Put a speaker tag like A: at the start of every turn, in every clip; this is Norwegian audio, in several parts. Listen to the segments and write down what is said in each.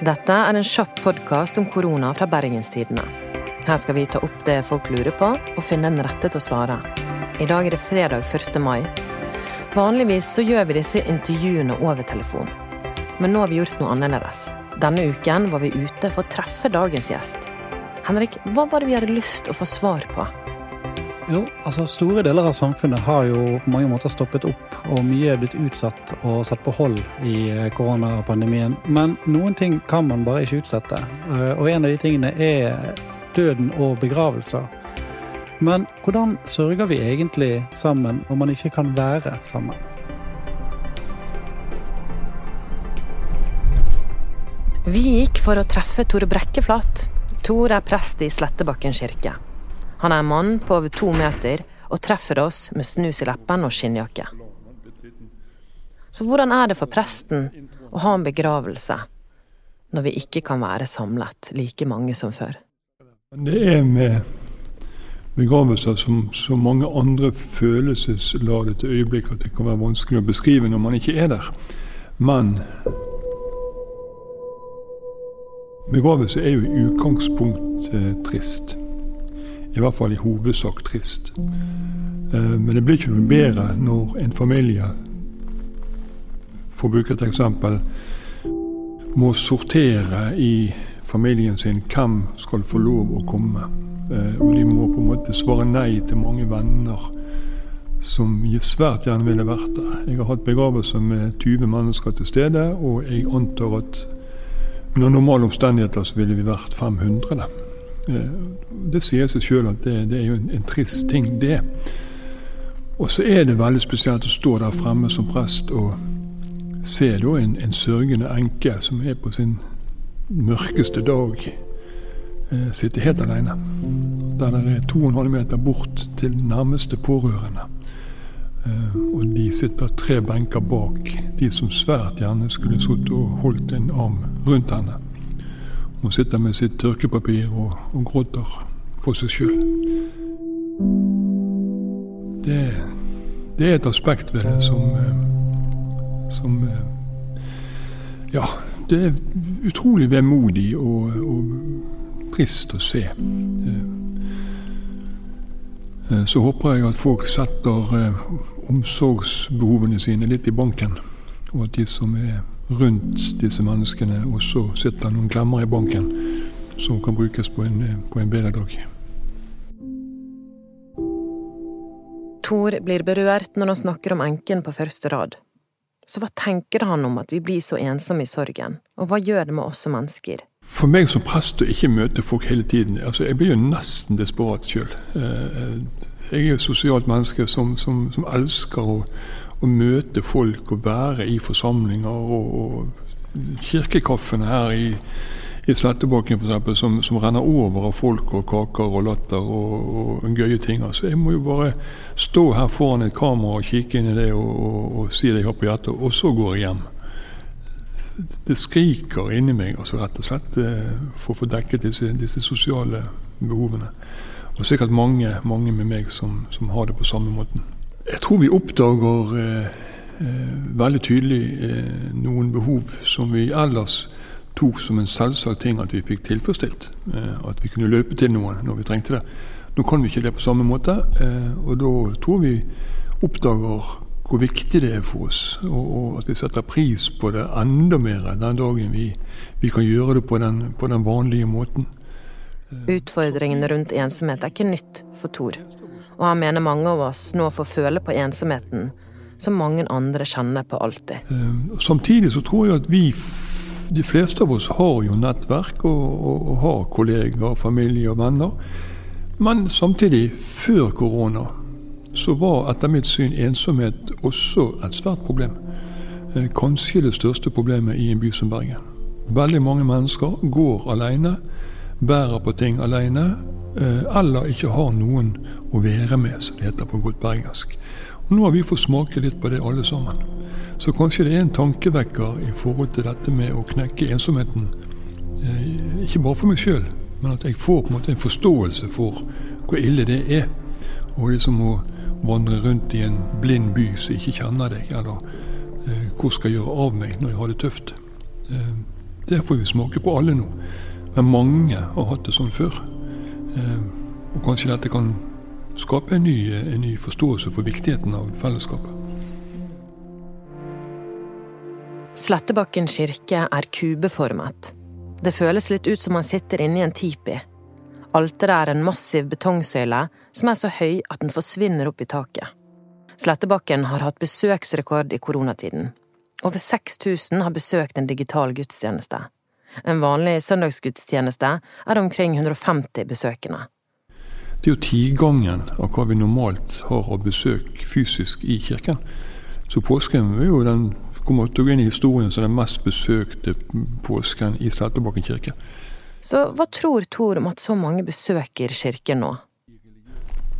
A: Dette er en kjapp podkast om korona fra Bergenstidene. Her skal vi ta opp det folk lurer på, og finne den rette til å svare. I dag er det fredag 1. mai. Vanligvis så gjør vi disse intervjuene over telefon. Men nå har vi gjort noe annerledes. Denne uken var vi ute for å treffe dagens gjest. Henrik, hva var det vi hadde lyst til å få svar på?
B: Jo, altså Store deler av samfunnet har jo på mange måter stoppet opp, og mye er blitt utsatt og satt på hold i eh, koronapandemien. Men noen ting kan man bare ikke utsette, eh, og en av de tingene er døden og begravelser. Men hvordan sørger vi egentlig sammen når man ikke kan være sammen?
A: Vi gikk for å treffe Tore Brekkeflat. Tor er prest i Slettebakken kirke. Han er en mann på over to meter og treffer oss med snus i leppen og skinnjakke. Så hvordan er det for presten å ha en begravelse når vi ikke kan være samlet like mange som før?
C: Det er med begravelser som så mange andre følelsesladete øyeblikk at det kan være vanskelig å beskrive når man ikke er der. Men begravelse er jo i utgangspunkt eh, trist. I hvert fall i hovedsak trist. Eh, men det blir ikke noe bedre når en familie, for å bruke et eksempel, må sortere i familien sin hvem skal få lov å komme. Eh, og de må på en måte svare nei til mange venner som svært gjerne ville vært der. Jeg har hatt begravelser med 20 mennesker til stede, og jeg antar at under normale omstendigheter så ville vi vært 500. Eh, det sier seg sjøl at det, det, er jo en, en, trist ting, det. Og så er det veldig spesielt å stå der fremme som prest og se da en, en sørgende enke som er på sin mørkeste dag, eh, sitte helt alene. Der det er 2,5 meter bort til nærmeste pårørende. Eh, og de sitter tre benker bak de som svært gjerne skulle sittet og holdt en arm rundt henne. Hun sitter med sitt tørkepapir og, og gråter for seg sjøl. Det, det, er et aspekt ved det som, eh, som eh, Ja, det er utrolig vemodig og, og trist å se. Eh, så håper jeg at folk setter omsorgsbehovene sine litt i banken, og at de som er rundt disse menneskene, og så sitter noen klemmer i banken som kan brukes på en, på en bedre dag.
A: Tor blir berørt når han snakker om enken på første rad. Så hva tenker han om at vi blir så ensomme i sorgen, og hva gjør det med oss som mennesker?
C: For meg som prest å ikke møte folk hele tiden altså Jeg blir jo nesten desperat sjøl. Eh, jeg er jo et sosialt menneske som, som, som elsker å, å møte folk og være i forsamlinger. Og, og kirkekaffene her i, i Slettebakken f.eks. Som, som renner over av folk og kaker og latter og, og gøye ting. Så jeg må jo bare stå her foran et kamera og kikke inn i det og, og, og si det jeg har på hjertet, og så går jeg hjem. Det skriker inni meg, altså rett og slett, eh, for å få dekket disse, disse sosiale behovene. Og sikkert mange, mange med meg som, som har det på samme måten. Jeg tror vi oppdager eh, eh, veldig tydelig eh, noen behov som vi ellers tok som en selvsagt ting at vi fikk tilfredsstilt. At vi kunne løpe til noen når vi trengte det. Nå kan vi ikke det på samme måte, og da tror vi oppdager hvor viktig det er for oss, og, at vi setter pris på det enda mer den dagen vi, vi kan gjøre det på den, på den vanlige måten.
A: Utfordringene rundt ensomhet er ikke nytt for Tor og han mener mange av oss nå får føle på ensomheten som mange andre kjenner på alltid.
C: Eh, samtidig så tror jeg at vi, de fleste av oss, har jo nettverk og, og, og har kolleger, familie og venner. Men samtidig, før korona, så var etter mitt syn ensomhet også et svært problem. Eh, kanskje det største problemet i en by som Bergen. Veldig mange mennesker går alene, bærer på ting alene, Eh, eller ikke har noen å være med, som det heter på godt bergensk. Og Nå har vi fått smake litt på det alle sammen. Så kanskje det er en tankevekker i forhold til dette med å knekke ensomheten. Eh, ikke bare for meg sjøl, men at jeg får på en måte en forståelse for hvor ille det er. Og liksom å vandre rundt i en blind by som ikke kjenner deg, eller eh, hvor skal jeg gjøre av meg når jeg har det tøft. Det får vi smake på alle nå. Men mange har hatt det sånn før. Eh, og kanskje dette kan skape en ny, en ny forståelse for viktigheten av fellesskapet.
A: Slettebakken kirke er kubeformet. Det føles litt ut som man sitter inne i en tipi. Alteret er en massiv betongsøyle som er så høy at den forsvinner opp i taket. Slettebakken har hatt besøksrekord i koronatiden. Over 6000 har besøkt en digital gudstjeneste. En vanlig søndagsgudstjeneste er omkring 150 besøkende.
C: Det er jo tigangen av hva vi normalt har av besøk fysisk i kirken. Så påsken er jo den kommer til å gå inn i historien som den mest besøkte påsken i Slettebakken kirke.
A: Så hva tror Tor om at så mange besøker kirken nå?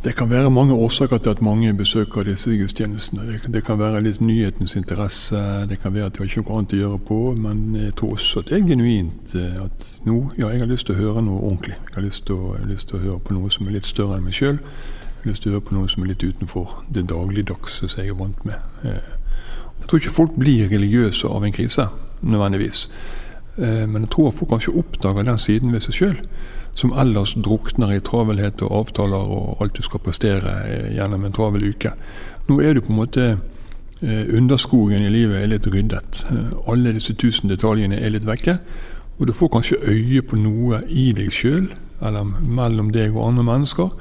C: Det kan være mange årsaker til at mange besøker disse gudstjenestene. Det, det, kan være litt nyhetens interesse, det kan være at de har ikke noe annet å gjøre på. Men jeg tror også at det er genuint eh, at nå, ja, jeg har lyst til å høre noe ordentlig. Jeg har lyst til å, høre på noe som er litt større enn meg sjøl. Jeg har lyst til å høre på noe som er litt utenfor det dagligdagse som jeg er vant med. Eh, jeg tror ikke folk blir religiøse av en krise, nødvendigvis. Eh, men jeg tror folk kanskje oppdager den siden ved seg sjøl som ellers drukner i travelhet og avtaler og alt du skal prestere eh, gjennom en travel uke. Nå er du på en måte eh, Underskogen i livet er litt ryddet. Alle disse tusen detaljene er litt vekke. Og du får kanskje øye på noe i deg sjøl, eller mellom deg og andre mennesker,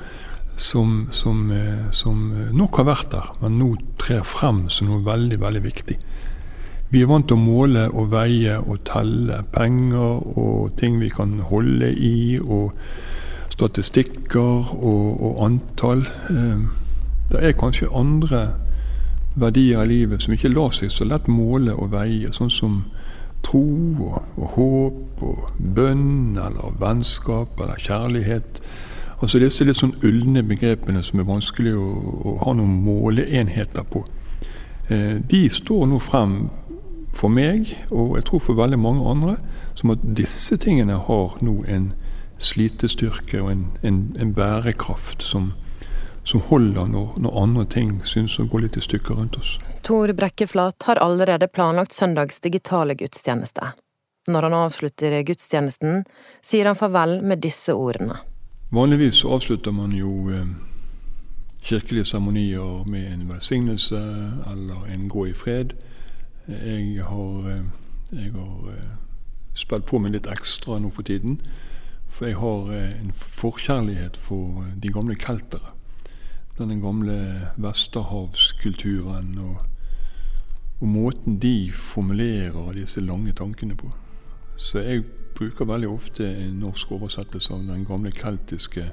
C: som, som, som nok har vært der, men nå trer frem som noe veldig, veldig viktig. Vi er vant til å måle og veie og telle penger og ting vi kan holde i, og statistikker og, og antall. Eh, det er kanskje andre verdier i livet som ikke lar seg så lett måle og veie, sånn som tro og, og håp og bønn eller vennskap eller kjærlighet. Altså disse litt sånn ulne begrepene som er vanskelig å, å ha noen måleenheter på. Eh, de står nå frem for meg, og jeg tror for veldig mange andre, som at disse tingene har nå en slitestyrke og en, en, en bærekraft som, som holder når, når, andre ting syns å gå litt i stykker rundt oss.
A: Tor Brekkeflat har allerede planlagt søndags digitale gudstjeneste. Når han avslutter gudstjenesten, sier han farvel med disse ordene.
C: Vanligvis avslutter man jo eh, kirkelige seremonier med en velsignelse eller en gå i fred. Jeg har, eh, jeg har eh, spilt på meg litt ekstra nå for tiden. For jeg har eh, en forkjærlighet for de gamle keltere. Den gamle vesterhavskulturen og, og måten de formulerer disse lange tankene på. Så jeg bruker veldig ofte en norsk oversettelse av den gamle keltiske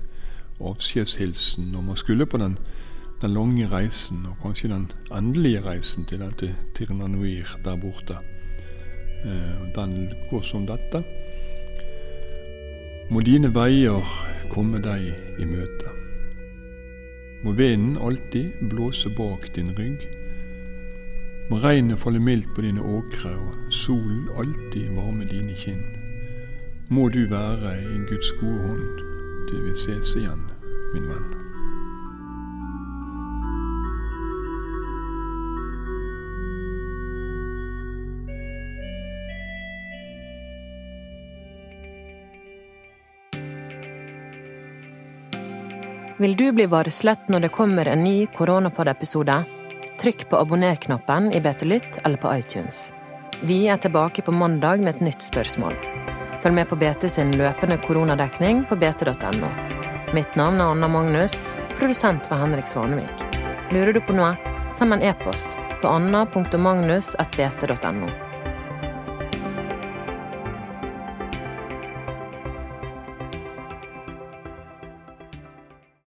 C: avskjedshilsen når man skulle på den den lange reisen, og kanskje den endelige reisen til dette Tirnanuir der borte. Eh, den går som dette. Må dine veier komme deg i møte. Må vinden alltid blåse bak din rygg. Må regnet falle mildt på dine åkre, og solen alltid varme dine kinn. Må du være i Guds gode hånd til vi ses igjen, min venn.
A: Vil du bli varslet når det kommer en ny Koronapod-episode? Trykk på abonner-knappen i BT Lytt eller på iTunes. Vi er tilbake på mandag med et nytt spørsmål. Følg med på BT sin løpende koronadekning på bt.no. Mitt navn er Anna Magnus, produsent var Henrik Svanevik. Lurer du på noe? Send en e-post på anna.magnus.bt.no.